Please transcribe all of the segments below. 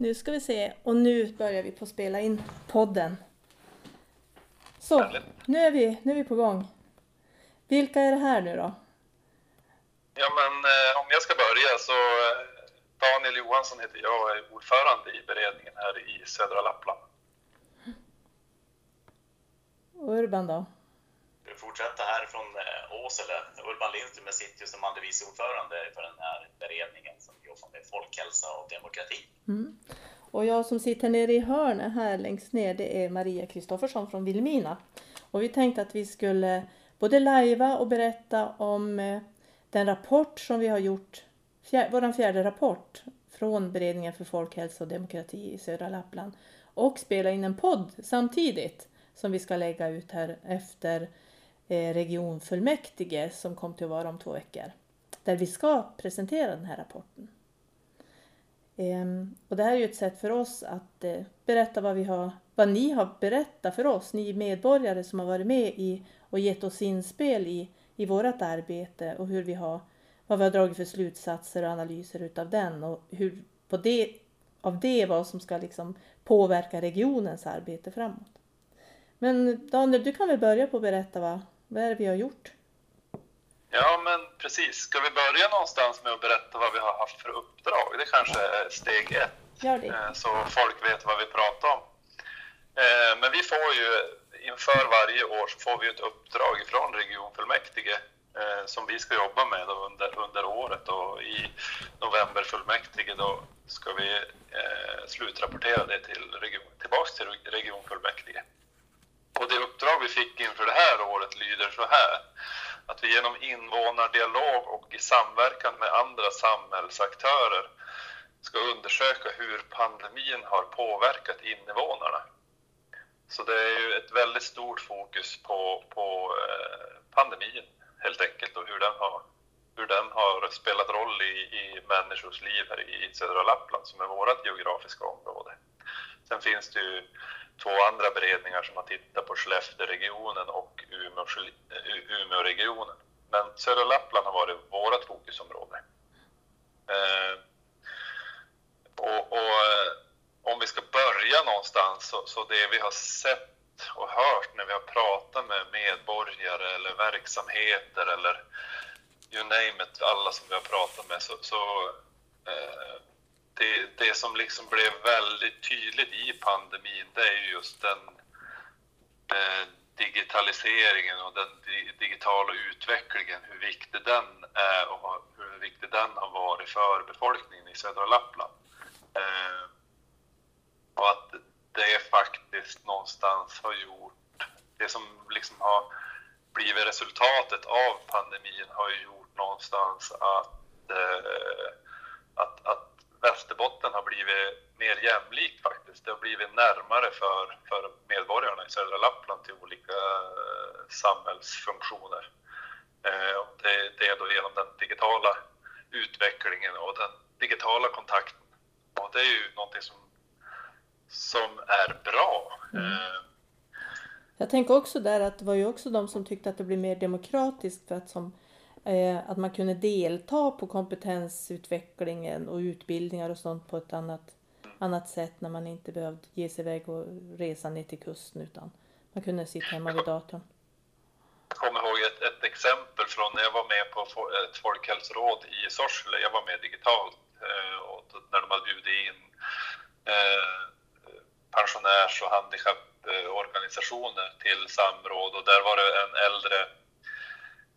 Nu ska vi se. Och nu börjar vi på att spela in podden. Så, nu är, vi, nu är vi på gång. Vilka är det här nu då? Ja, men eh, om jag ska börja så eh, Daniel Johansson heter jag och är ordförande i beredningen här i södra Lappland. Och Urban då? Vi fortsätta här från eh, Åsele. Urban Lindström sitter ju som andre vice ordförande för den här beredningen som jobbar med folkhälsa och demokrati. Mm. Och jag som sitter nere i hörnet här längst ner det är Maria Kristoffersson från Vilmina. Och vi tänkte att vi skulle både lajva och berätta om eh, den rapport som vi har gjort, fjär, vår fjärde rapport från Beredningen för folkhälsa och demokrati i södra Lappland och spela in en podd samtidigt som vi ska lägga ut här efter Eh, regionfullmäktige som kom till att vara om två veckor. Där vi ska presentera den här rapporten. Ehm, och det här är ju ett sätt för oss att eh, berätta vad, vi har, vad ni har berättat för oss, ni medborgare som har varit med i och gett oss inspel i, i vårt arbete och hur vi har, vad vi har dragit för slutsatser och analyser utav den och hur på det, av det vad som ska liksom påverka regionens arbete framåt. Men Daniel, du kan väl börja på att berätta vad, vad är det vi har gjort? Ja, men precis. Ska vi börja någonstans med att berätta vad vi har haft för uppdrag? Det kanske är steg ett, Gör det. eh, så folk vet vad vi pratar om. Eh, Men vi får ju inför varje år så får vi ett uppdrag från regionfullmäktige eh, som vi ska jobba med under, under året och i novemberfullmäktige då ska vi eh, slutrapportera det till region, tillbaks till regionfullmäktige. Och det uppdrag vi fick inför det här året lyder så här att vi genom invånardialog och i samverkan med andra samhällsaktörer ska undersöka hur pandemin har påverkat invånarna. Så det är ju ett väldigt stort fokus på, på eh, pandemin helt enkelt och hur den har, hur den har spelat roll i, i människors liv här i södra Lappland som är vårt geografiska område. Sen finns det ju två andra beredningar som har tittat på Skellefteåregionen och Umeå, eh, Umeåregionen. Men södra Lappland har varit vårt fokusområde. Eh, och, och eh, om vi ska börja någonstans så, så det vi har sett och hört när vi har pratat med medborgare eller verksamheter eller you name it, alla som vi har pratat med så, så eh, det, det som liksom blev väldigt tydligt i pandemin det är just den eh, digitaliseringen och den di digitala utvecklingen, hur viktig den är och hur viktig den har varit för befolkningen i södra Lappland. Eh, och att det faktiskt någonstans har gjort, det som liksom har blivit resultatet av pandemin har ju gjort någonstans att, eh, att, att Västerbotten har blivit mer jämlikt faktiskt. Det har blivit närmare för, för medborgarna i södra Lappland till olika eh, samhällsfunktioner. Eh, det, det är då genom den digitala utvecklingen och den digitala kontakten. Och det är ju någonting som, som är bra. Mm. Eh, Jag tänker också där att det var ju också de som tyckte att det blev mer demokratiskt för att, som, Eh, att man kunde delta på kompetensutvecklingen och utbildningar och sånt på ett annat, annat sätt när man inte behövde ge sig iväg och resa ner till kusten utan man kunde sitta hemma vid datorn. Jag kommer ihåg ett, ett exempel från när jag var med på ett folkhälsoråd i Sorsele. Jag var med digitalt eh, och när de hade bjudit in eh, pensionärs och handikapporganisationer till samråd och där var det en äldre,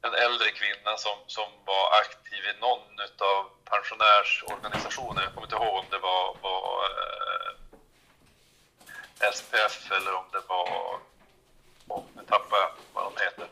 en äldre kvinna som, som var aktiv i någon av pensionärsorganisationerna. Jag kommer inte ihåg om det var, var eh, SPF eller om det var, oh, nu tappar jag vad de heter.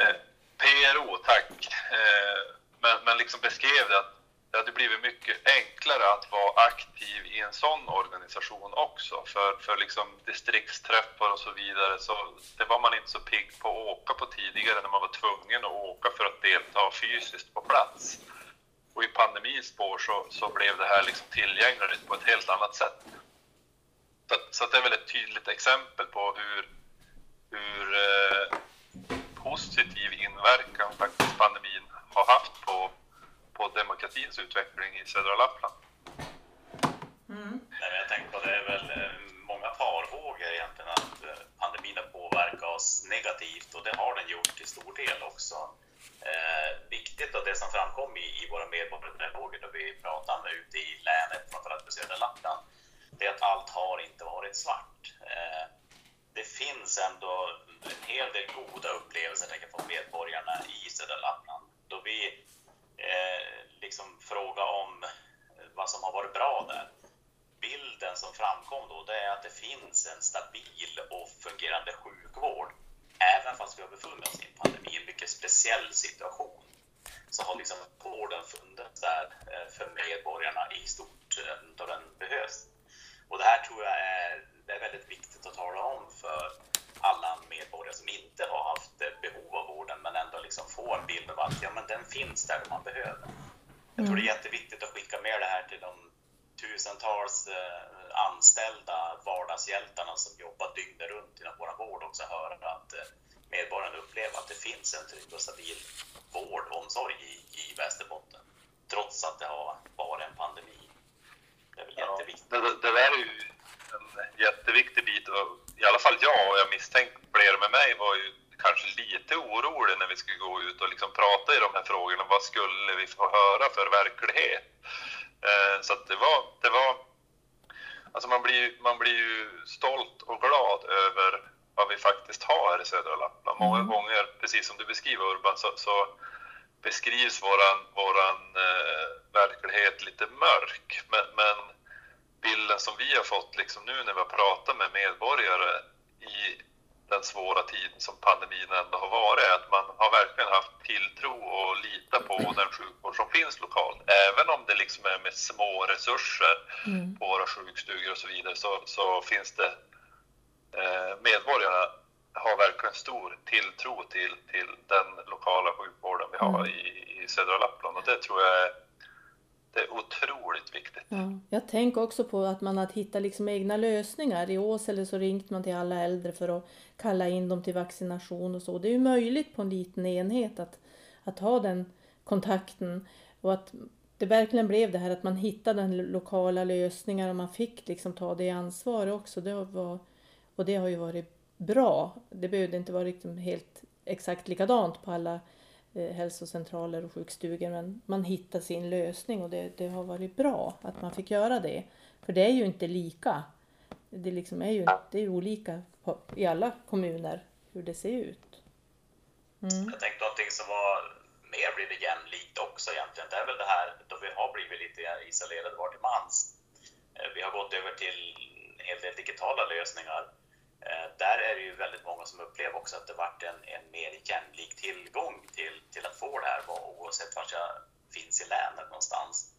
Eh, PRO, tack. Eh, men, men liksom beskrev det att det hade blivit mycket enklare att vara aktiv i en sån organisation också. För, för liksom distriktsträffar och så vidare, så det var man inte så pigg på att åka på tidigare när man var tvungen att åka för att delta fysiskt på plats. Och i pandemins spår så, så blev det här liksom tillgängligt på ett helt annat sätt. Så, så det är väl ett tydligt exempel på hur, hur eh, positiv inverkan faktiskt pandemin har haft på, på demokratins utveckling i södra Lappland. Mm. Nej, jag tänker på det är väl eh, många farhågor egentligen att eh, pandemin har påverkat oss negativt och det har den gjort till stor del också. Eh, viktigt och det som framkom i, i våra medborgardialoger då vi pratade med ute i länet, framförallt på södra Lappland, det är att allt har inte varit svart. Eh, det finns ändå en hel del goda upplevelser tänker på medborgarna i södra Lappland då vi liksom fråga om eh, vad som har varit bra där bilden som framkom då, det är att det finns en stabil och fungerande sjukvård. Även fast vi har befunnit oss i en pandemi, en mycket speciell situation, så har liksom vården funnits där eh, för medborgarna i stort eh, då den behövs. Och det här tror jag är, det är väldigt viktigt att tala om för alla medborgare som inte har haft behov av vården men ändå liksom får en bild av att ja, men den finns där man behöver. Jag tror det är jätteviktigt att skicka med det här till de tusentals eh, anställda vardagshjältarna som jobbar dygnet runt inom vår vård också höra att eh, medborgarna upplever att det finns en trygg och stabil vård och omsorg i, i Västerbotten. Trots att det har varit en pandemi. Det är väl ja, jätteviktigt. Det, det, där är ju en jätteviktig bit och i alla fall jag och jag misstänker fler med mig var ju kanske lite orolig när vi skulle gå ut och liksom prata i de här frågorna. Vad skulle vi få höra för verklighet? Eh, så det var, det var alltså man blir, man blir ju stolt och glad över vad vi faktiskt har här i södra Lappland. Många mm. gånger, precis som du beskriver Urban, så, så beskrivs våran, våran eh, verklighet lite mörk. Men, men, bilden som vi har fått liksom nu när vi har pratat med medborgare i den svåra tiden som pandemin ändå har varit, att man har verkligen haft tilltro och lita på den sjukvård som finns lokalt. Även om det liksom är med små resurser mm. på våra sjukstugor och så vidare så, så finns det eh, medborgarna har verkligen stor tilltro till, till den lokala sjukvården vi har mm. i, i södra Lappland och det tror jag är det är otroligt viktigt. Ja, jag tänker också på att man har hittat liksom egna lösningar. I Åsele så ringde man till alla äldre för att kalla in dem till vaccination och så. Det är ju möjligt på en liten enhet att, att ha den kontakten och att det verkligen blev det här att man hittade den lokala lösningar och man fick liksom ta det ansvaret också. Det var, och det har ju varit bra. Det behövde inte vara liksom helt exakt likadant på alla eh, hälsocentraler och sjukstugor men man hittade sin lösning och det, det har varit bra att man fick göra det. För det är ju inte lika. Det liksom är ju det är olika på, i alla kommuner hur det ser ut. Mm. Jag tänkte någonting som var mer blivit jämlikt också egentligen. Det är väl det här då vi har blivit lite isolerade var till mans. Eh, vi har gått över till en hel del digitala lösningar. Eh, där är det ju väldigt många som upplever också att det varit en, en mer jämlik tillgång till, till att få det här oavsett var jag finns i länet någonstans.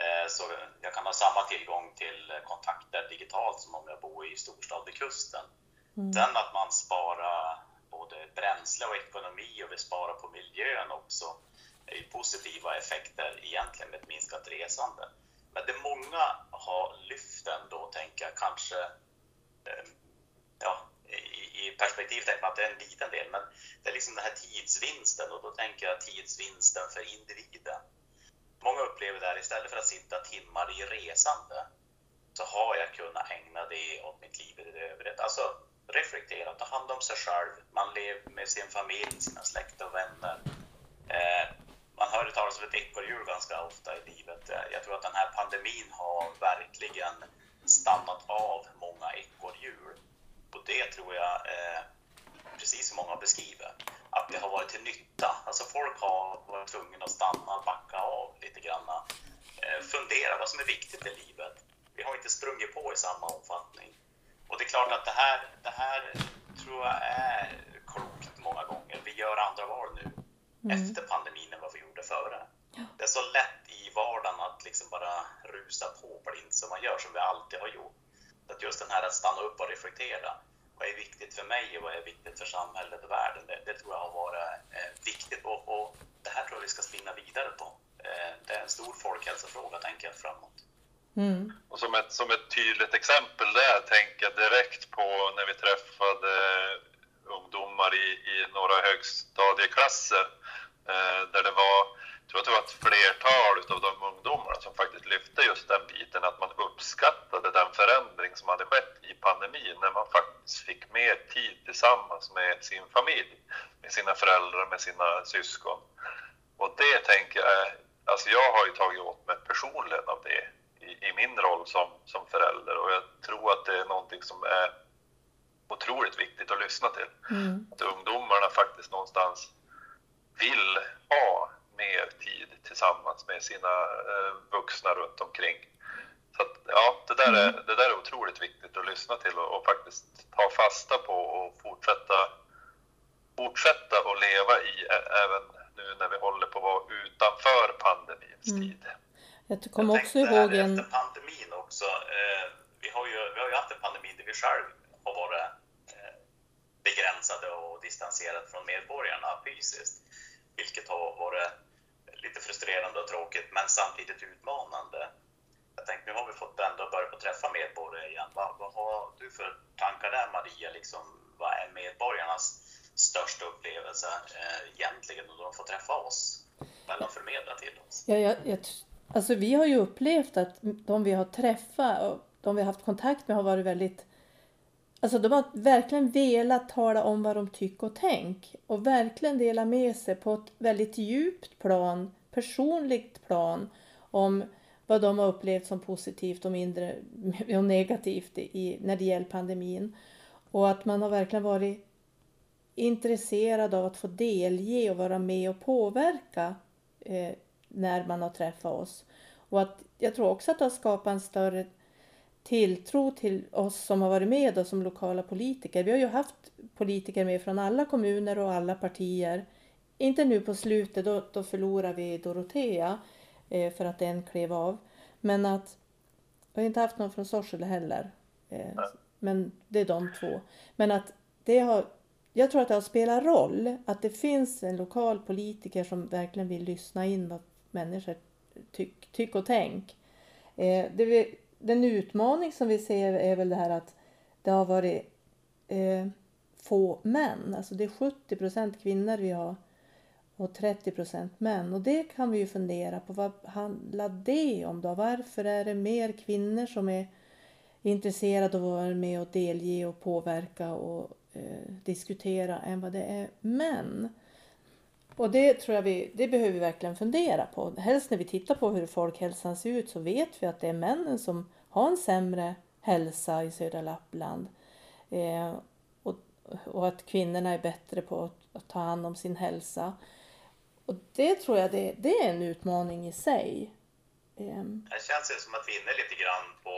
Eh, så jag kan ha samma tillgång till kontakter digitalt som om jag bor i storstad vid kusten. Mm. Sen att man sparar både bränsle och ekonomi och vi sparar på miljön också är ju positiva effekter egentligen med ett minskat resande. Men det många har lyft ändå, tänker jag, kanske eh, ja, i, perspektiv tänker man att det är en liten del, men det är liksom den här tidsvinsten och då tänker jag tidsvinsten för individen Många upplever det här, istället för att sitta timmar i resande så har jag kunnat ägna det åt mitt liv i övrigt. Alltså reflektera, ta hand om sig själv. Man lever med sin familj, sina släkt och vänner. Eh, man hör det talas om ett ekorrhjul ganska ofta i livet. Eh, jag tror att den här pandemin har verkligen stannat av många ekorrhjul. Och det tror jag, eh, precis som många beskriver, att det har varit till nytta. Alltså folk har varit tvungna att stanna, backa av lite grann. Eh, fundera vad som är viktigt i livet. Vi har inte sprungit på i samma omfattning. Och det är klart att det här, det här tror jag är klokt många gånger. Vi gör andra val nu mm. efter pandemin än vad vi gjorde före. Ja. Det är så lätt i vardagen att liksom bara rusa på blint som man gör, som vi alltid har gjort. Att just den här att stanna upp och reflektera vad är viktigt för mig och vad är viktigt för samhället och världen? Det, det tror jag har varit eh, viktigt och, och, det här tror jag vi ska spinna vidare på. Eh, det är en stor folkhälsofråga, tänker jag, framåt. Mm. Och som ett, som ett tydligt exempel där tänker jag direkt på när vi träffade ungdomar i, i några högstadieklasser eh, där det var tror att det var ett flertal av de ungdomarna som faktiskt lyfte just den biten, att man uppskattade den förändring som hade skett i pandemin, när man faktiskt fick mer tid tillsammans med sin familj, med sina föräldrar, med sina syskon. Och det tänker jag, alltså jag har ju tagit åt mig personligen av det i, i min roll som, som förälder och jag tror att det är någonting som är otroligt viktigt att lyssna till. Mm. Att ungdomarna faktiskt någonstans vill ha mer tid tillsammans med sina eh, vuxna runt omkring. Så att, ja, det där, är, mm. det där är otroligt viktigt att lyssna till och, och faktiskt ta fasta på och fortsätta, fortsätta att leva i även nu när vi håller på att vara utanför pandemins mm. tid. Jag kommer också ihåg en... Efter pandemin också. Eh, vi, har ju, vi har ju haft en pandemi där vi själv har varit eh, begränsade och distanserade från medborgarna fysiskt. Vilket har varit lite frustrerande och tråkigt men samtidigt utmanande. Jag tänkte nu har vi fått ändå börja på träffa medborgare igen. Vad, vad har du för tankar där Maria? Liksom, vad är medborgarnas största upplevelse eh, egentligen när de får träffa oss? Eller de förmedlar till oss? Ja, jag, jag, alltså vi har ju upplevt att de vi har träffat och de vi har haft kontakt med har varit väldigt Alltså de har verkligen velat tala om vad de tycker och tänker och verkligen dela med sig på ett väldigt djupt plan, personligt plan om vad de har upplevt som positivt och mindre och negativt i, när det gäller pandemin. Och att man har verkligen varit intresserad av att få delge och vara med och påverka eh, när man har träffat oss. Och att jag tror också att det har skapat en större tilltro till oss som har varit med och som lokala politiker. Vi har ju haft politiker med från alla kommuner och alla partier. Inte nu på slutet, då, då förlorar vi Dorotea eh, för att en klev av. Men att vi har inte haft någon från Sorsele heller. Eh, men det är de två. Men att det har, jag tror att det har spelat roll att det finns en lokal politiker som verkligen vill lyssna in vad människor tycker tyck och tänk. Eh, det, den utmaning som vi ser är väl det här att det har varit eh, få män. Alltså det är 70 procent kvinnor vi har och 30 procent män. Och det kan vi ju fundera på. Vad handlar det om då? Varför är det mer kvinnor som är intresserade av att vara med och delge och påverka och eh, diskutera än vad det är män? Och det tror jag vi, det behöver vi verkligen fundera på. Helst när vi tittar på hur folkhälsan ser ut så vet vi att det är männen som har en sämre hälsa i södra Lappland. Eh, och, och att kvinnorna är bättre på att, att, ta hand om sin hälsa. Och det tror jag det, det är en utmaning i sig. Eh. Det känns ju som att vi är inne lite grann på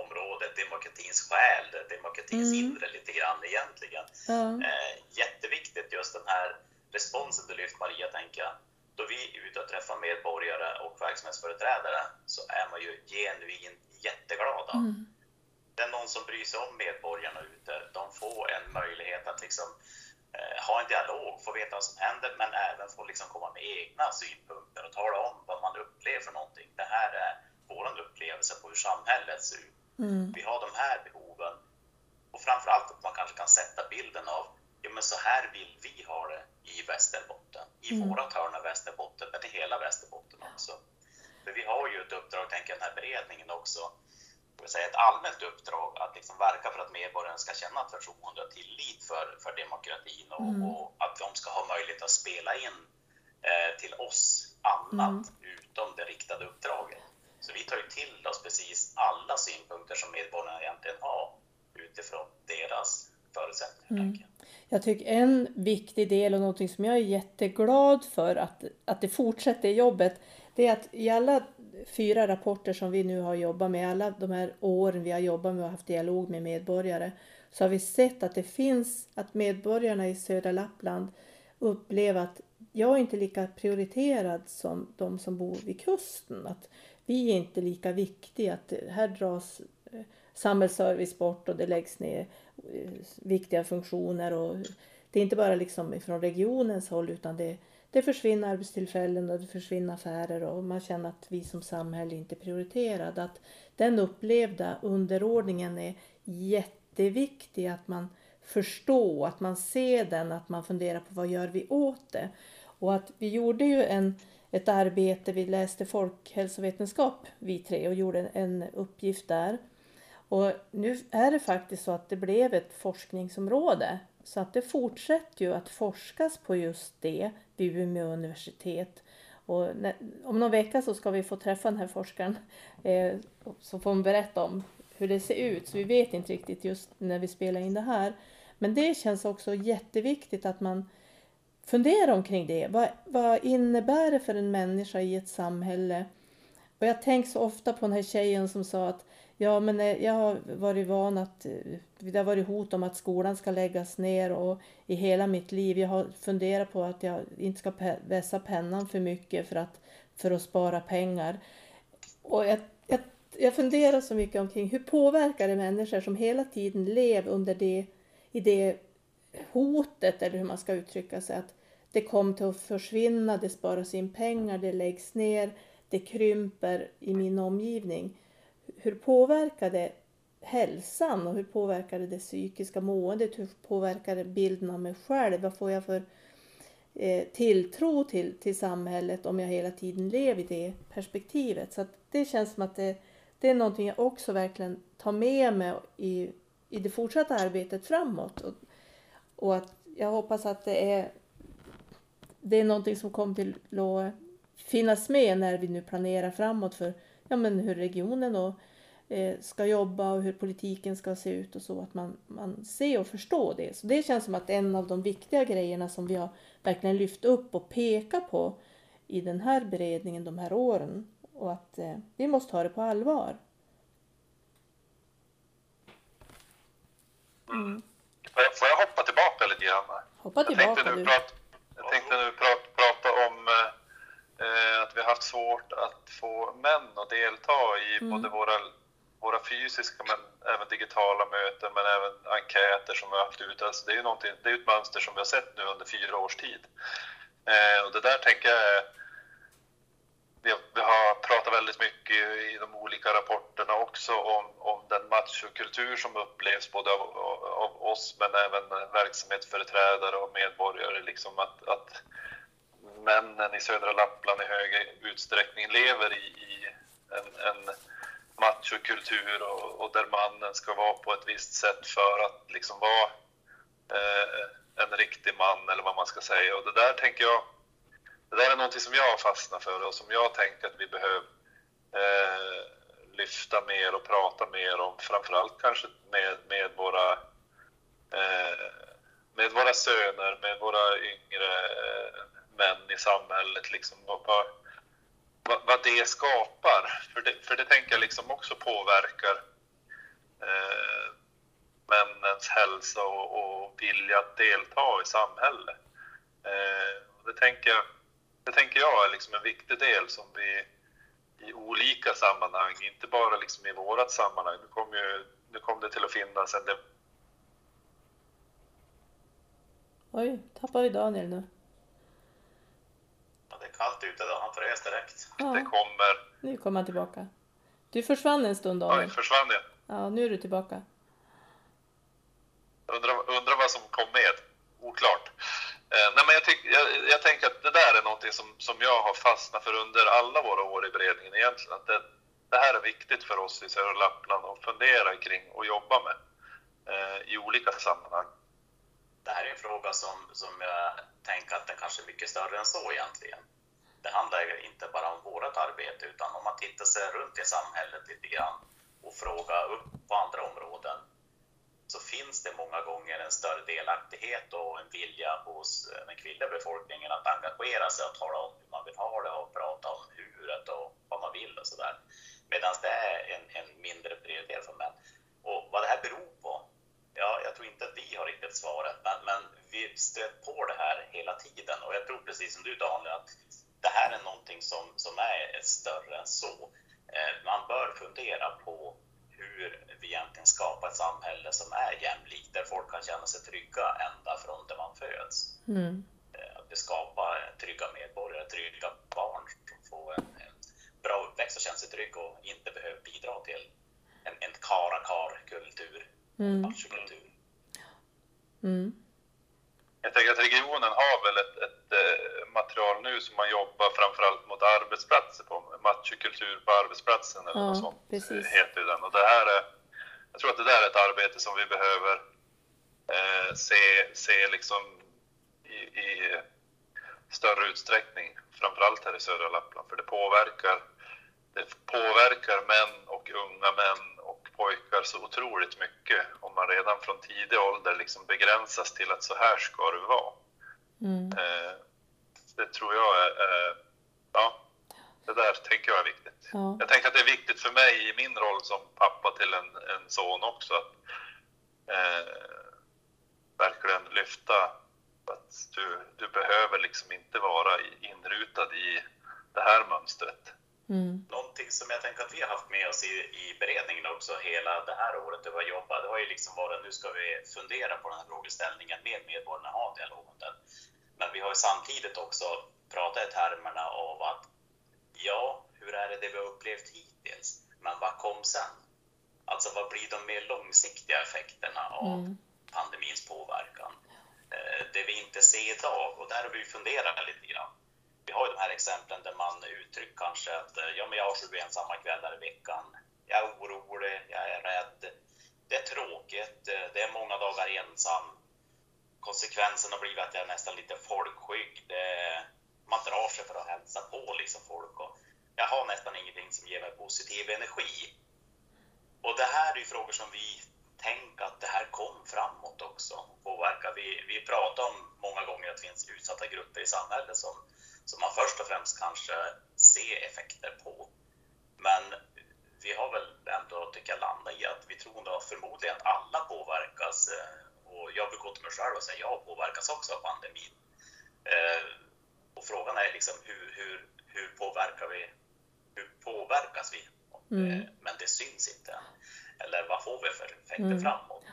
området demokratins själ, demokratins mm. inre lite grann egentligen. Ja. Eh, jätteviktigt just den här responsen du lyft Maria, tänker jag. Då vi är ute och träffar medborgare och verksamhetsföreträdare så är man ju genuint jätteglada. Mm. Det är någon som bryr sig om medborgarna ute. De får en möjlighet att liksom, eh, ha en dialog, få veta vad som händer, men även få liksom komma med egna synpunkter och tala om vad man upplever för någonting. Det här är vår upplevelse på hur samhället ser ut. Mm. Vi har de här behoven. Och framförallt att man kanske kan sätta bilden av ja, men så här vill vi ha det i Västerbotten, i mm. vårat hörn av Västerbotten, men i hela Västerbotten också. För vi har ju ett uppdrag, tänker jag, den här beredningen också, säga, ett allmänt uppdrag att liksom verka för att medborgarna ska känna ett förtroende och tillit för, för demokratin och, mm. och, att de ska ha möjlighet att spela in eh, till oss annat mm. utom det riktade uppdraget. Så vi tar ju till oss precis alla synpunkter som medborgarna egentligen har utifrån deras förutsättningar. Mm. Jag tycker en viktig del och någonting som jag är jätteglad för att, att det fortsätter jobbet, det är att i alla fyra rapporter som vi nu har jobbat med, alla de här åren vi har jobbat med och haft dialog med medborgare, så har vi sett att det finns, att medborgarna i södra Lappland upplever att jag är inte lika prioriterad som de som bor vid kusten. Att vi är inte lika viktiga, att här dras eh, samhällsservice bort och det läggs ner eh, Eh, viktiga funktioner. Och det är inte bara liksom från regionens håll utan det, det försvinner arbetstillfällen och det försvinner affärer och man känner att vi som samhälle inte är prioriterade. Att den upplevda underordningen är jätteviktig, att man förstår, att man ser den, att man funderar på vad gör vi åt det. Och att vi gjorde ju en, ett arbete, vi läste folkhälsovetenskap vi tre och gjorde en uppgift där och nu är det faktiskt så att det blev ett forskningsområde Så att det fortsätter ju att forskas på just det vid Umeå universitet. Och när, om någon vecka så ska vi få träffa den här forskaren eh, så får hon berätta om hur det ser ut. Så vi vet inte riktigt just när vi spelar in det här. Men det känns också jätteviktigt att man funderar omkring det. Vad, vad innebär det för en människa i ett samhälle? Och jag tänker så ofta på den här tjejen som sa att ja, men eh, jag har varit van att eh, det har varit hot om att skolan ska läggas ner och i hela mitt liv. Jag har funderat på att jag inte ska vässa pennan för mycket för att, för att spara pengar. Och jag, jag, jag funderar så mycket omkring hur påverkar det människor som hela tiden lever under det, i det hotet, eller hur man ska uttrycka sig, att det kommer till att försvinna, det sparas in pengar, det läggs ner, det krymper i min omgivning. Hur påverkar det hälsan och hur påverkar det det psykiska måendet? Hur påverkar det bilden av mig själv? Vad får jag för eh, tilltro till, till samhället om jag hela tiden lever i det perspektivet? Så det känns som att det, det är någonting jag också verkligen tar med mig i, i det fortsatta arbetet framåt. Och, och att jag hoppas att det är, det är någonting som kommer till att finnas med när vi nu planerar framåt för ja, men hur regionen och ska jobba och hur politiken ska se ut och så att man, man ser och förstår det. Så det känns som att en av de viktiga grejerna som vi har verkligen lyft upp och pekat på i den här beredningen de här åren och att eh, vi måste ta det på allvar. Mm. Får jag hoppa tillbaka lite grann? Hoppa tillbaka jag tänkte nu, prat, jag tänkte nu prata, prata om eh, att vi har haft svårt att få män att delta i mm. både våra våra fysiska men även digitala möten men även enkäter som vi har haft ute. Alltså det är ju det är ett mönster som vi har sett nu under fyra års tid. Eh, och det där tänker jag är, vi, vi har pratat väldigt mycket i de olika rapporterna också om, om den machokultur som upplevs både av, av oss men även verksamhetsföreträdare och medborgare. Liksom att, att männen i södra Lappland i hög utsträckning lever i, i en, en machokultur och, och där mannen ska vara på ett visst sätt för att liksom vara eh, en riktig man eller vad man ska säga. Och det där tänker jag, det där är någonting som jag har fastnat för och som jag tänker att vi behöver eh, lyfta mer och prata mer om, framförallt kanske med, med våra eh, med våra söner, med våra yngre eh, män i samhället. Liksom, vad, vad, vad det skapar. För det, för det tänker jag liksom också påverkar eh, männens hälsa och, och vilja att delta i samhället. Eh, det, tänker jag, det tänker jag är liksom en viktig del som vi i olika sammanhang, inte bara liksom i vårat sammanhang. Nu kom, ju, nu kom det till att finnas en... Oj, tappar vi Daniel nu? Kallt ute då. Han frös direkt. Ja. Det kommer. Nu kommer han tillbaka. Du försvann en stund Daniel. Oj, försvann jag? Ja, nu är du tillbaka. Undrar, undrar vad som kom med. Oklart. Eh, nej, men jag, tyck, jag, jag, tänker att det där är någonting som, som jag har fastnat för under alla våra år i beredningen egentligen. Att det, det här är viktigt för oss i södra Lappland att fundera kring och jobba med eh, i olika sammanhang. Det här är en fråga som, som jag tänker att den kanske är mycket större än så egentligen det handlar inte bara om vårt arbete utan om man tittar sig runt i samhället lite grann och frågar upp på andra områden så finns det många gånger en större delaktighet och en vilja hos den kvinnliga befolkningen att engagera sig och tala om hur man vill ha det och prata om huret och vad man vill och sådär. Medan det är en, en mindre prioritet för män. Och vad det här beror på? Ja, jag tror inte att vi har riktigt svaret, men, men vi stöter på det här hela tiden och jag tror precis som du Daniel att det här är någonting som, som är större än så. Eh, man bör fundera på hur vi egentligen skapar ett samhälle som är jämlikt, där folk kan känna sig trygga ända från där man föds. Mm. Eh, att vi skapar trygga medborgare, trygga barn som får en, en bra uppväxt och känner sig trygg och inte behöver bidra till en, en kara-kar-kultur, mm. kultur. Mm. Jag tänker att regionen har väl ett, material nu som man jobbar framförallt mot arbetsplatser på, machokultur på arbetsplatsen eller ja, något sånt precis. heter den. Och det här är, jag tror att det där är ett arbete som vi behöver eh, se, se liksom i, i större utsträckning, framförallt här i södra Lappland, för det påverkar, det påverkar män och unga män och pojkar så otroligt mycket om man redan från tidig ålder liksom begränsas till att så här ska det vara. Mm. Eh, det tror jag är, är, ja, det där tänker jag är viktigt. Ja. Jag tänker att det är viktigt för mig i min roll som pappa till en, en son också att eh, verkligen lyfta att du, du behöver liksom inte vara inrutad i det här mönstret. Mm. Någonting som jag tänker att vi har haft med oss i, i beredningen också hela det här året vi har jobbat, det har ju liksom varit nu ska vi fundera på den här frågeställningen med medborgarna, ha dialog om den. Vi har samtidigt också pratat i termerna av att ja, hur är det det vi har upplevt hittills? Men vad kom sen? Alltså vad blir de mer långsiktiga effekterna av mm. pandemins påverkan? Eh, det vi inte ser idag, och där har vi funderat lite grann. Vi har ju de här exemplen där man uttrycker kanske att eh, ja, men jag har sju ensamma kvällar i veckan. Jag är orolig, jag är rädd. Det är tråkigt, eh, det är många dagar ensam. Konsekvensen har blivit att jag är nästan lite folkskygg. Det, man drar sig för att hälsa på liksom folk. Och jag har nästan ingenting som ger mig positiv energi. Och det här är ju frågor som vi tänker att det här kom framåt också. Påverkar. Vi, vi pratar om många gånger att det finns utsatta grupper i samhället som, som man först och främst kanske ser effekter på. Men vi har väl ändå, tycker jag, landat i att vi tror nog förmodligen att alla påverkas. Eh, och jag brukar gå till mig själv och säga jag påverkas också av pandemin. Eh, och frågan är liksom hur, hur, hur påverkar vi? Hur påverkas vi? Mm. Eh, men det syns inte. Eller vad får vi för effekter mm. framåt?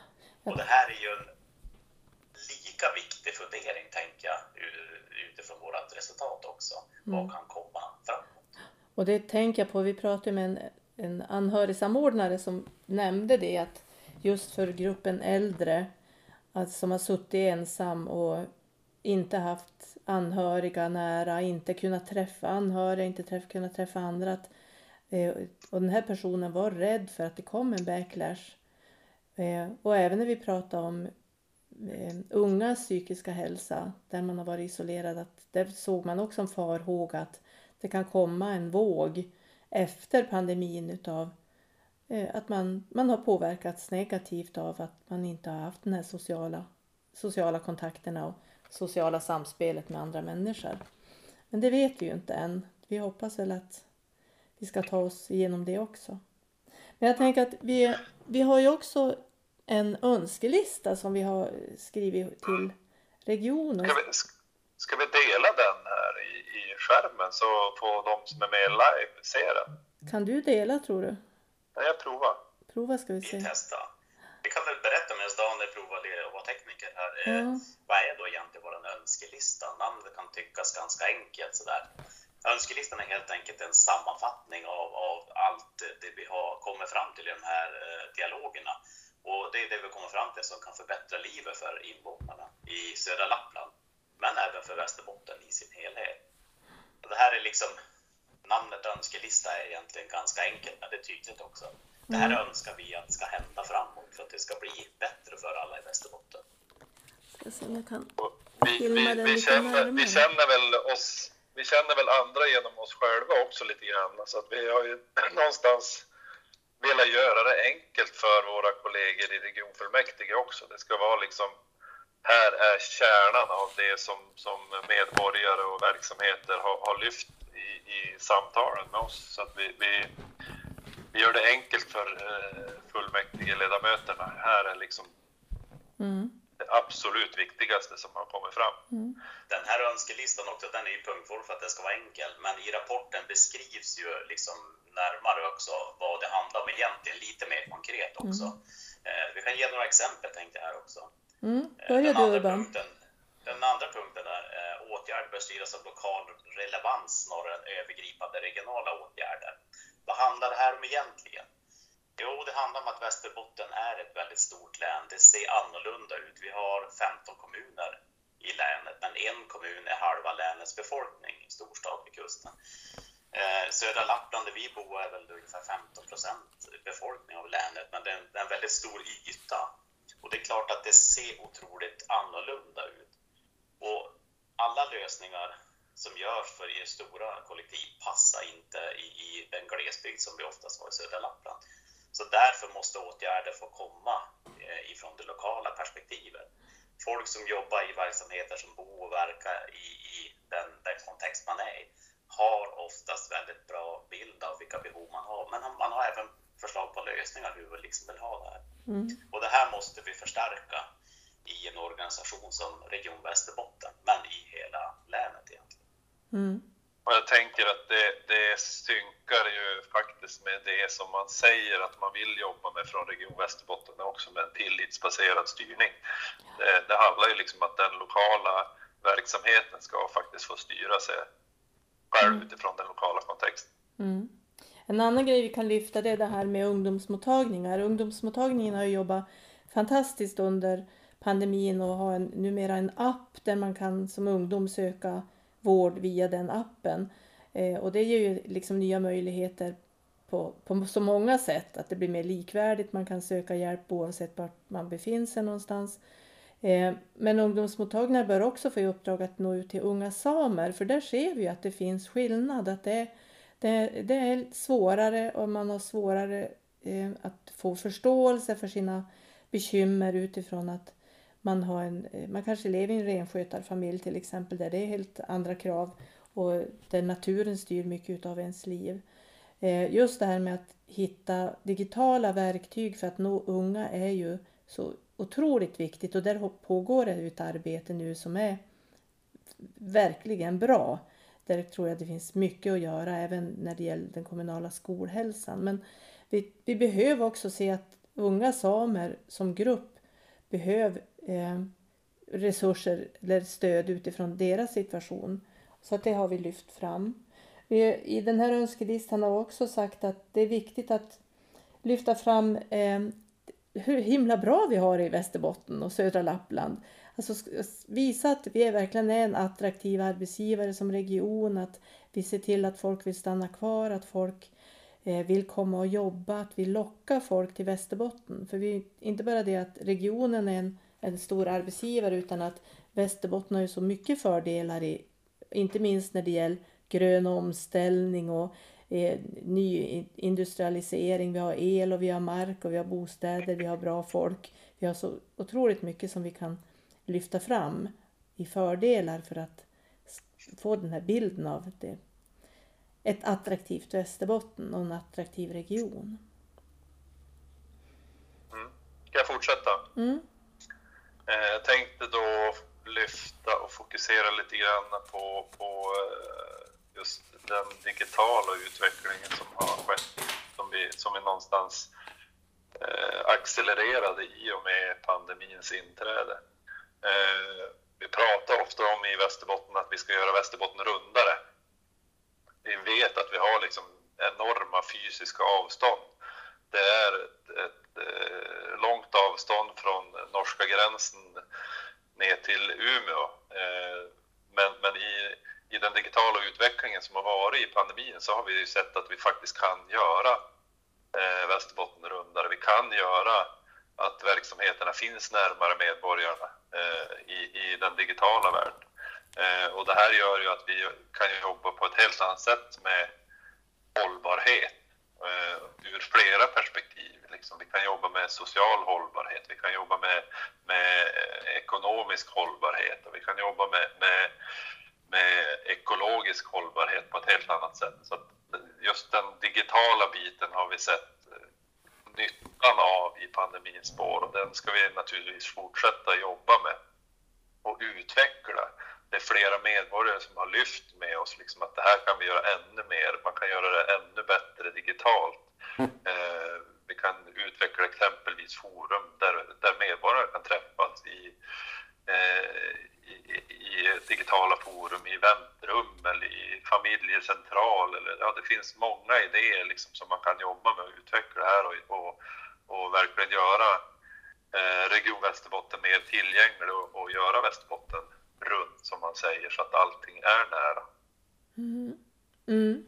Och det här är ju en lika viktig fundering, tänker jag, utifrån vårt resultat också. Mm. Vad kan komma framåt? Och det tänker jag på, vi pratade med en, en anhörigsamordnare som nämnde det att just för gruppen äldre alltså, som har suttit ensam och inte haft anhöriga nära, inte kunnat träffa anhöriga, inte träff, kunnat träffa andra. Att, eh, och den här personen var rädd för att det kom en backlash. Eh, och även när vi pratar om eh, ungas psykiska hälsa, där man har varit isolerad, att där såg man också en farhåga att det kan komma en våg efter pandemin utav att man, man har påverkats negativt av att man inte har haft den här sociala, sociala kontakterna och sociala samspelet med andra människor. Men det vet vi ju inte än. Vi hoppas väl att vi ska ta oss igenom det också. Men jag tänker att vi, vi har ju också en önskelista som vi har skrivit till regionen. Ska vi, ska vi dela den här i, i skärmen så får de som är med live se den? Kan du dela tror du? Ja, jag provar. Prova ska vi se. Vi testar. Vi kan väl berätta medan Daniel provar att vara tekniker här. Eh, ja. Vad är då egentligen vår önskelista? Namnet kan tyckas ganska enkelt sådär. Önskelistan är helt enkelt en sammanfattning av, av allt det vi har kommit fram till i de här eh, dialogerna. Och det är det vi kommer fram till som kan förbättra livet för invånarna i södra Lappland, men även för Västerbotten i sin helhet. Och det här är liksom, namnet önskelista är egentligen ganska enkelt, men det är tydligt också. Det här mm. önskar vi att ska hända framåt för att det ska bli bättre för alla i Västerbotten. Ska se om jag kan vi, vi, vi, känner, vi känner väl oss vi känner väl andra genom oss själva också lite grann. Så att vi har ju någonstans velat göra det enkelt för våra kollegor i regionfullmäktige också. Det ska vara liksom, här är kärnan av det som, som medborgare och verksamheter har, har lyft i, i samtalen med oss. Så att vi, vi, vi gör det enkelt för eh, fullmäktigeledamöterna. Här är liksom mm det absolut viktigaste som har kommit fram. Mm. Den här önskelistan också, den är ju punktform för att det ska vara enkel, men i rapporten beskrivs ju liksom närmare också vad det handlar om egentligen, lite mer konkret också. Mm. Eh, vi kan ge några exempel tänkte jag här också. Mm. Börja du Urban. Den andra punkten styras av lokal relevans snarare än övergripande regionala åtgärder. Vad handlar det här om egentligen? Jo, det handlar om att Västerbotten är ett väldigt stort län. Det ser annorlunda ut. Vi har 15 kommuner i länet, men en kommun är halva länets befolkning, storstad vid kusten. Eh, södra Lappland där vi bor är väl ungefär 15 procent befolkning av länet, men det är en, det är en väldigt stor yta. Och det är klart att det ser otroligt annorlunda ut. Och alla lösningar som görs för er stora kollektiv passar inte i, i den glesbygd som vi oftast har i södra Lappland. Så därför måste åtgärder få komma eh, ifrån det lokala perspektivet. Folk som jobbar i verksamheter som bor och verkar i, i den, den kontext man är i har oftast väldigt bra bild av vilka behov man har. Men man har även förslag på lösningar hur vi liksom vill ha det här. Mm. Och det här måste vi förstärka i en organisation som Region Västerbotten, men i hela länet egentligen. Mm. Och jag tänker att det, det synkar ju faktiskt med det som man säger att man vill jobba med från Region Västerbotten, också med en tillitsbaserad styrning. Det, det handlar ju liksom om att den lokala verksamheten ska faktiskt få styra sig själv mm. utifrån den lokala kontexten. Mm. En annan grej vi kan lyfta det är det här med ungdomsmottagningar. Ungdomsmottagningen har jobbat fantastiskt under pandemin och har en, numera en app där man kan som ungdom söka vård via den appen. Eh, och det ger ju liksom nya möjligheter på, på så många sätt. Att det blir mer likvärdigt, man kan söka hjälp oavsett var man befinner sig någonstans. Eh, men ungdomsmottagningar bör också få i uppdrag att nå ut till unga samer för där ser vi att det finns skillnad. Att det, det, det är svårare och man har svårare eh, att få förståelse för sina bekymmer utifrån att man, har en, eh, man kanske lever i en renskötarfamilj till exempel där det är helt andra krav och där naturen styr mycket av ens liv. Eh, just det här med att hitta digitala verktyg för att nå unga är ju så otroligt viktigt och där pågår det ett arbete nu som är verkligen bra. Där tror jag det finns mycket att göra även när det gäller den kommunala skolhälsan. Men vi, vi behöver också se att unga samer som grupp behöver eh, resurser eller stöd utifrån deras situation. Så att det har vi lyft fram. I den här önskelistan har vi också sagt att det är viktigt att lyfta fram eh, hur himla bra vi har i Västerbotten och södra Lappland. Alltså visa att vi verkligen är en attraktiv arbetsgivare som region, att vi ser till att folk vill stanna kvar, att folk eh, vill komma och jobba, att vi lockar folk till Västerbotten. För vi, inte bara det att regionen är en, en stor arbetsgivare utan att Västerbotten har ju så mycket fördelar, i, inte minst när det gäller grön omställning och eh, ny industrialisering, vi har el och vi har mark och vi har bostäder, vi har bra folk. Vi har så otroligt mycket som vi kan lyfta fram i fördelar för att få den här bilden av det. ett attraktivt Västerbotten och en attraktiv region. Mm. Ska jag fortsätta? Mm. Eh, jag tänkte då lyfta och fokusera lite grann på, på eh, just den digitala utvecklingen som har skett, som vi, som vi någonstans eh, accelererade i och med pandemins inträde. Vi pratar ofta om i Västerbotten att vi ska göra Västerbotten rundare. Vi vet att vi har liksom enorma fysiska avstånd. Det är ett, ett, långt avstånd från norska gränsen ner till Umeå. Eh, men, men i i den digitala utvecklingen som har varit i pandemin så har vi ju sett att vi faktiskt kan göra eh, Västerbottenrundare. Vi kan göra att verksamheterna finns närmare medborgarna eh, i, i den digitala världen. Eh, och det här gör ju att vi kan jobba på ett helt annat sätt med hållbarhet eh, ur flera perspektiv. Liksom. Vi kan jobba med social hållbarhet, vi kan jobba med, med ekonomisk hållbarhet och vi kan jobba med, med med ekologisk hållbarhet på ett helt annat sätt. Så just den digitala biten har vi sett eh, nyttan av i pandemins spår och den ska vi naturligtvis fortsätta jobba med och utveckla. Det är flera medborgare som har lyft med oss liksom att det här kan vi göra ännu mer. Man kan göra det ännu bättre digitalt. Mm. Eh, vi kan utveckla exempelvis forum där, där medborgare kan träffas i, eh, i digitala forum, i väntrum eller i familjecentral. Eller, ja, det finns många idéer liksom som man kan jobba med och utveckla här och, och, och verkligen göra eh, Region Västerbotten mer tillgänglig och, och, göra Västerbotten runt som man säger så att allting är nära. Mm. Mm.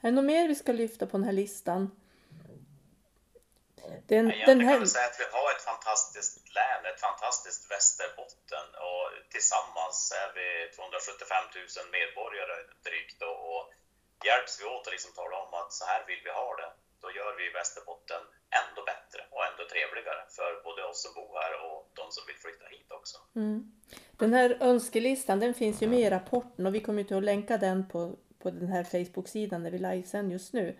Är det något mer vi ska lyfta på den här listan? Den, ja, den här... kan säga att vi har ett fantastiskt län, ett fantastiskt Västerbotten och tillsammans är vi 275 000 medborgare drygt och, och hjälps vi åt att liksom tala om att så här vill vi ha det, då gör vi Västerbotten ändå bättre och ändå trevligare för både oss som bor här och de som vill flytta hit också. Mm. Den här önskelistan den finns ju med i rapporten och vi kommer ju att länka den på, på den här Facebook-sidan där vi livesänder just nu.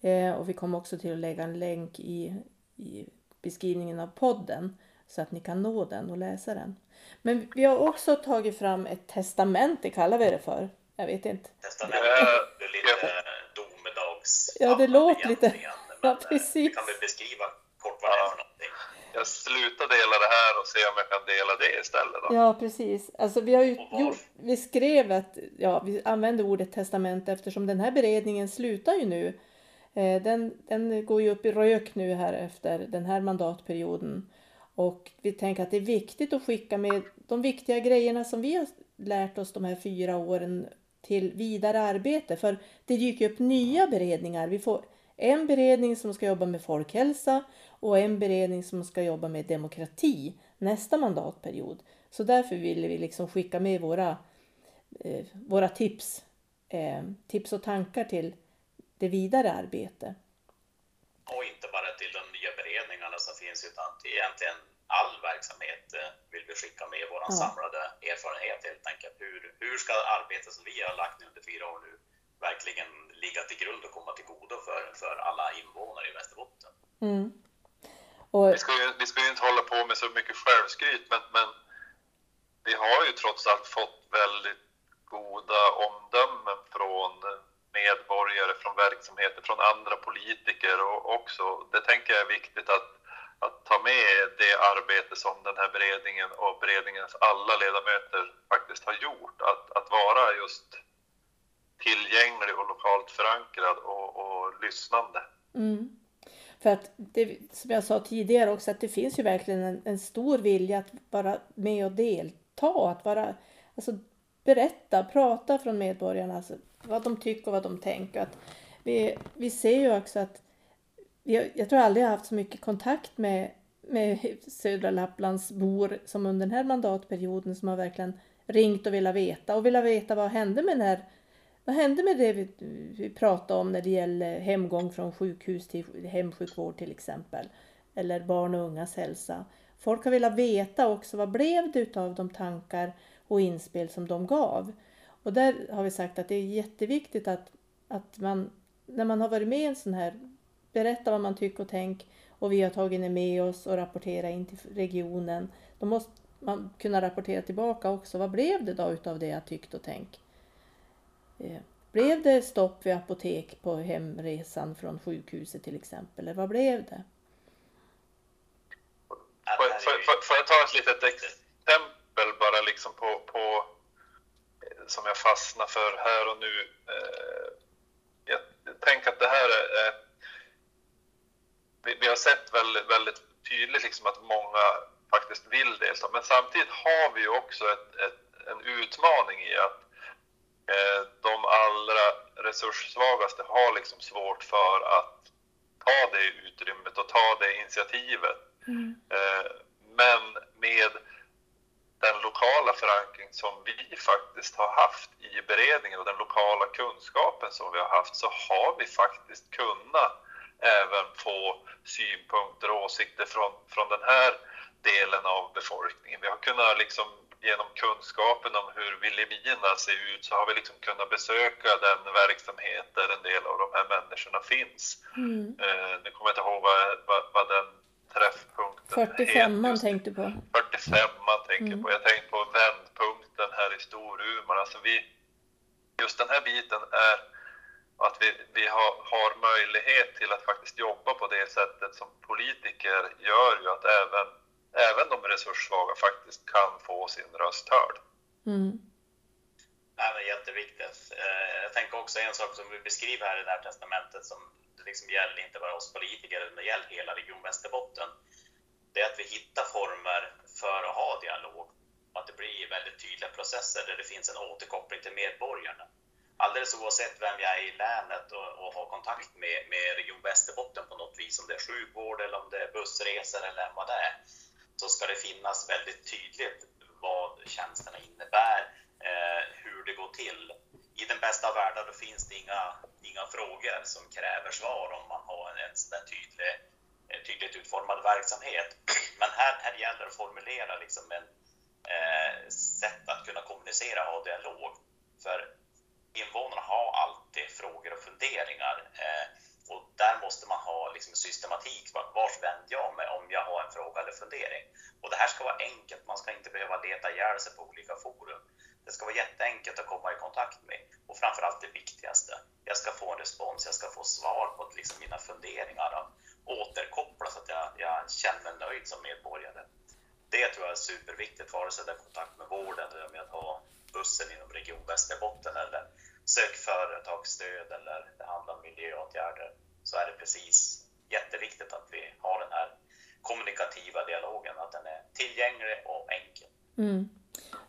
Eh, och vi kommer också till att lägga en länk i, i beskrivningen av podden så att ni kan nå den och läsa den. Men vi har också tagit fram ett testamente, kallar vi det för. Jag vet inte. Testamente, det är lite domedags... Ja, det låter lite... Ja, precis. Vi kan väl beskriva kort vad det är för någonting. Jag slutar dela det här och se om jag kan dela det istället. Då. Ja, precis. Alltså, vi, har ju gjort, vi skrev att ja, vi använder ordet testamente eftersom den här beredningen slutar ju nu Eh, Eh, den, den går ju upp i rök nu här efter den här mandatperioden. Och vi tänker att det är viktigt att skicka med de viktiga grejerna som vi har lärt oss de här fyra åren till vidare arbete. För det dyker upp nya beredningar. Vi får en beredning som ska jobba med folkhälsa och en beredning som ska jobba med demokrati nästa mandatperiod. Så därför ville vi liksom skicka med våra, eh, våra tips, eh, tips och tankar till det vidare arbetet. Och inte bara till de nya beredningarna som finns utan till egentligen all verksamhet eh, vill vi skicka med vår ja. samlade erfarenhet helt enkelt. Hur, hur ska arbetet som vi har lagt under fyra år nu verkligen ligga till grund och komma till godo för, för alla invånare i Västerbotten? Mm. Och... Vi, ska ju, vi ska ju inte hålla på med så mycket självskryt men, men vi har ju trots allt fått väldigt goda omdömen från medborgare, från verksamheter, från andra politiker och också. Det tänker jag är viktigt att, att ta med det arbete som den här beredningen och beredningens alla ledamöter faktiskt har gjort. Att, att vara just tillgänglig och lokalt förankrad och, och lyssnande. Mm. För att det, som jag sa tidigare också, att det finns ju verkligen en, en stor vilja att vara med och delta, att vara, alltså berätta, prata från medborgarna. Alltså, vad de tycker och vad de tänker. Att vi, vi ser ju också att vi, jag tror aldrig jag haft så mycket kontakt med, med södra Lapplands bor som under den här mandatperioden som har verkligen ringt och velat veta och velat veta vad hände med den här vad hände med det vi, vi pratade om när det gäller hemgång från sjukhus till hemsjukvård till exempel? Eller barn och ungas hälsa. Folk har velat veta också vad blev det utav de tankar och inspel som de gav? Och där har vi sagt att det är jätteviktigt att, att man, när man har varit med i en sån här, berätta vad man tycker och tänker och vi har tagit det med oss och rapporterat in till regionen. Då måste man kunna rapportera tillbaka också. Vad blev det då utav det jag tyckte och tänkt? Eh, blev det stopp vid apotek på hemresan från sjukhuset till exempel? Eller vad blev det? Får, jag ta ett litet exempel bara liksom på, på som jag fastnar för här och nu. Eh, jag tänker att det här är... Vi har sett väldigt, väldigt tydligt liksom att många faktiskt vill delta, men samtidigt har vi ju också ett, ett, en utmaning i att eh, de allra resurssvagaste har liksom svårt för att ta det utrymmet och ta det initiativet. Mm. Eh, men med den lokala förankring som vi faktiskt har haft i beredningen och den lokala kunskapen som vi har haft så har vi faktiskt kunnat även få synpunkter och åsikter från, från den här delen av befolkningen. Vi har kunnat liksom genom kunskapen om hur Vilhelmina ser ut så har vi liksom kunnat besöka den verksamhet där en del av de här människorna finns. Mm. Uh, nu kommer jag inte ihåg vad, vad, vad den träffpunkten 45 man tänkte på. 45 man tänker mm. på. Jag tänkte på vändpunkten här i Storuman. Alltså vi, just den här biten är att vi, vi har, har möjlighet till att faktiskt jobba på det sättet som politiker gör ju att även, även de resurssvaga faktiskt kan få sin röst hörd. Mm. Ja, men jätteviktigt. Eh, jag tänker också en sak som vi beskriver här i det här testamentet som det liksom gäller inte bara oss politiker, utan det gäller hela Region Västerbotten. Det är att vi hittar former för att ha dialog. Att det blir väldigt tydliga processer där det finns en återkoppling till medborgarna. Alldeles oavsett vem jag är i länet och, och har kontakt med, med Region Västerbotten på något vis, om det är sjukvård eller om det är bussresor eller vad det är, så ska det finnas väldigt tydligt vad tjänsterna innebär, eh, hur det går till. I den bästa av världar finns det inga, inga frågor som kräver svar om man har en, en sån tydlig, eh, tydligt utformad verksamhet. Men här, här gäller det att formulera liksom en eh, sätt att kunna kommunicera och ha dialog. För invånarna har alltid frågor och funderingar. Eh, och där måste man ha liksom systematik. Vart vänder jag mig om jag har en fråga eller fundering? Och det här ska vara enkelt. Man ska inte behöva leta ihjäl sig på olika forum. Det ska vara jätteenkelt att komma i kontakt med. Och framförallt det viktigaste. Jag ska få en respons. Jag ska få svar på liksom mina funderingar och återkoppla så att jag, jag känner mig nöjd som medborgare. Det tror jag är superviktigt, vare sig det är kontakt med vården eller med att ha bussen inom Region Västerbotten eller sök företagsstöd eller det handlar om miljöåtgärder så är det precis jätteviktigt att vi har den här kommunikativa dialogen, att den är tillgänglig och enkel. Mm.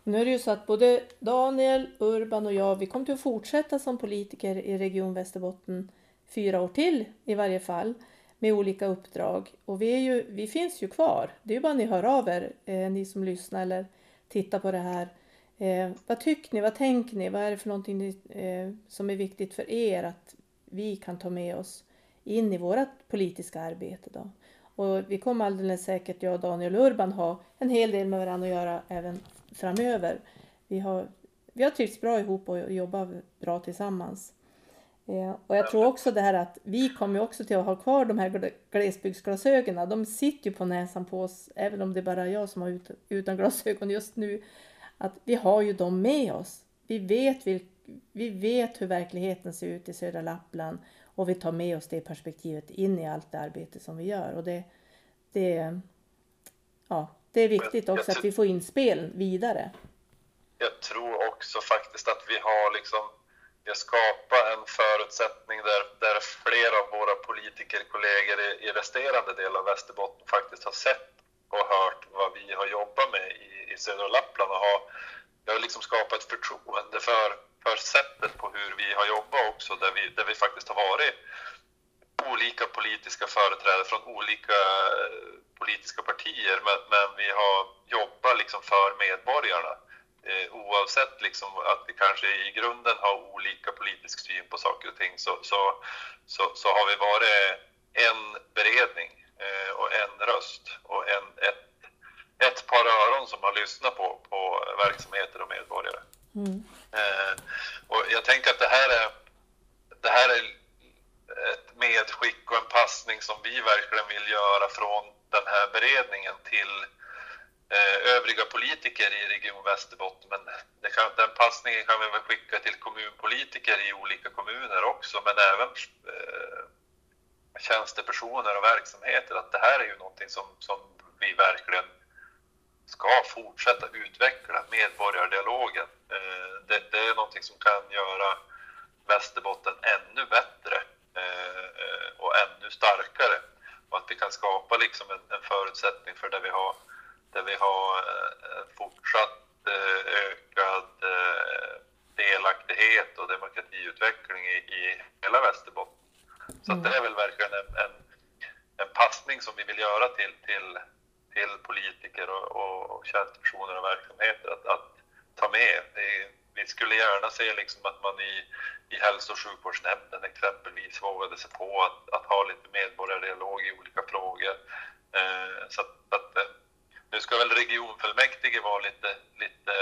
Nu är det ju så att både Daniel, Urban och jag, vi kommer till att fortsätta som politiker i Region Västerbotten fyra år till i varje fall med olika uppdrag. Och vi, är ju, vi finns ju kvar. Det är ju bara ni hör av er, eh, ni som lyssnar eller tittar på det här. Eh, vad tycker ni? Vad tänker ni? Vad är det för någonting ni, eh, som är viktigt för er att vi kan ta med oss in i vårt politiska arbete då? Och vi kommer alldeles säkert, jag och Daniel Urban, ha en hel del med varandra att göra även framöver. Vi har, vi har trivts bra ihop och jobbat bra tillsammans. Eh, och jag tror också det här att vi kommer också till att ha kvar de här glesbygdsglasögonen. De sitter ju på näsan på oss, även om det är bara jag som har ut, utan glasögon just nu att vi har ju dem med oss. Vi vet, vilk, vi vet hur verkligheten ser ut i södra Lappland och vi tar med oss det perspektivet in i allt det arbete som vi gör. Och det, det, ja, det är viktigt också att vi får inspel vidare. Jag tror också faktiskt att vi har liksom vi har skapat en förutsättning där, där flera av våra politikerkollegor i, i resterande del av Västerbotten faktiskt har sett och hört vad vi har jobbat med i, i södra Lappland och har, har liksom skapat ett förtroende för, för sättet på hur vi har jobbat också, där vi, där vi faktiskt har varit politiska företrädare från olika eh, politiska partier, men, men vi har jobbat liksom för medborgarna. Eh, oavsett liksom att vi kanske i grunden har olika politisk syn på saker och ting så, så, så, så har vi varit en beredning Eh, och en röst och en, ett, ett par öron som har lyssnat på, på verksamheter och medborgare. Mm. Eh, och jag tänker att det här är, det här är ett medskick och en passning som vi verkligen vill göra från den här beredningen till eh, övriga politiker i Region Västerbotten. Men kan, den passningen kan vi väl skicka till kommunpolitiker i olika kommuner också, men även eh, tjänstepersoner och verksamheter att det här är ju någonting som, som vi verkligen ska fortsätta utveckla, medborgardialogen. Eh, det, det är någonting som kan göra Västerbotten ännu bättre och ännu starkare och att vi kan skapa liksom en, en förutsättning för där vi har, där vi har eh, fortsatt ökad delaktighet och demokratiutveckling i, i hela Västerbotten. Så mm. det är väl verkligen en, en, en passning som vi vill göra till, till, till politiker och, och, och tjänstepersoner och verksamheter att, att ta med. Vi skulle gärna se liksom att man i, i hälso och sjukvårdsnämnden exempelvis vågade sig på att, att ha lite medborgardialog i olika frågor. Eh, så att, att, eh, nu ska väl regionfullmäktige vara lite, lite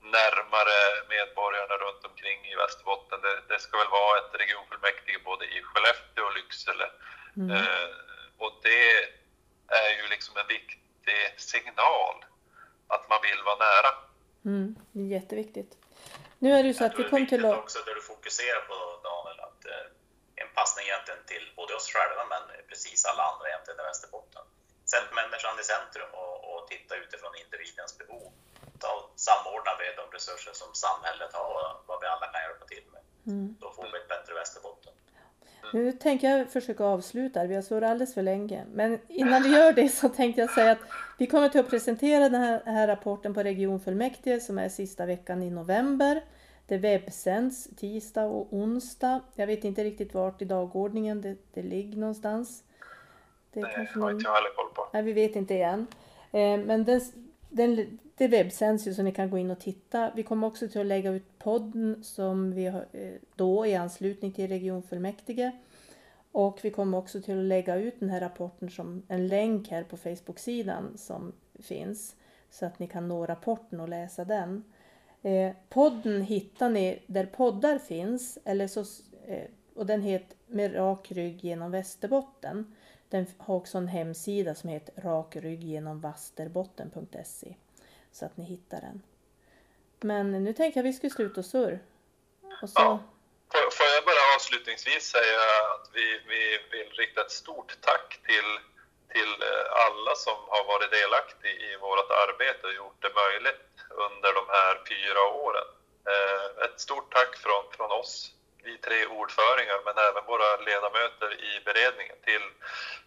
närmare medborgarna runt omkring i Västerbotten. Det, det ska väl vara ett regionfullmäktige både i Skellefteå och Lycksele. Mm. Eh, och det är ju liksom en viktig signal att man vill vara nära. Mm, det är jätteviktigt. Nu är det ju så att vi kommer till att... också det du fokuserar på Daniel, att eh, en passning egentligen till både oss själva men precis alla andra egentligen i Västerbotten. Sätt människan i centrum och, och titta utifrån individens behov och samordnar vi de resurser som samhället har och vad vi alla kan hjälpa till med. Mm. Då får vi ett bättre Västerbotten. Nu tänker jag försöka avsluta, vi har suttit alldeles för länge. Men innan vi gör det så tänkte jag säga att vi kommer till att presentera den här, här rapporten på regionfullmäktige som är sista veckan i november. Det webbsänds tisdag och onsdag. Jag vet inte riktigt vart i dagordningen det, det ligger någonstans. Det, det har någon... inte jag heller koll på. Nej, vi vet inte än. Eh, men den, den, det webbsänds ju så ni kan gå in och titta. Vi kommer också till att lägga ut podden som vi har eh, då i anslutning till regionfullmäktige. Och vi kommer också till att lägga ut den här rapporten som en länk här på Facebook-sidan som finns. Så att ni kan nå rapporten och läsa den. Eh, podden hittar ni där poddar finns. Eller så, eh, och den heter Med rak rygg genom Västerbotten. Den har också en hemsida som heter rakryggenomvasterbotten.se så att ni hittar den. Men nu tänker jag att vi ska sluta och surr. Och så... Ja. Får jag bara avslutningsvis säga att vi, vi vill rikta ett stort tack till, till eh, alla som har varit delaktiga i vårt arbete och gjort det möjligt under de här fyra åren. Eh, ett stort tack från, från oss, vi tre ordföringar, men även våra ledamöter i beredningen till,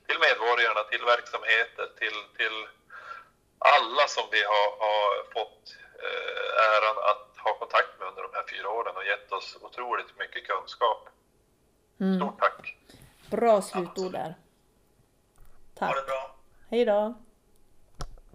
till medborgarna, till verksamheter, till, till alla som vi har, har fått eh, äran att ha kontakt med under de här fyra åren och gett oss otroligt mycket kunskap. Mm. Stort tack! Bra slutord där. Tack! Ha det bra! Hej då!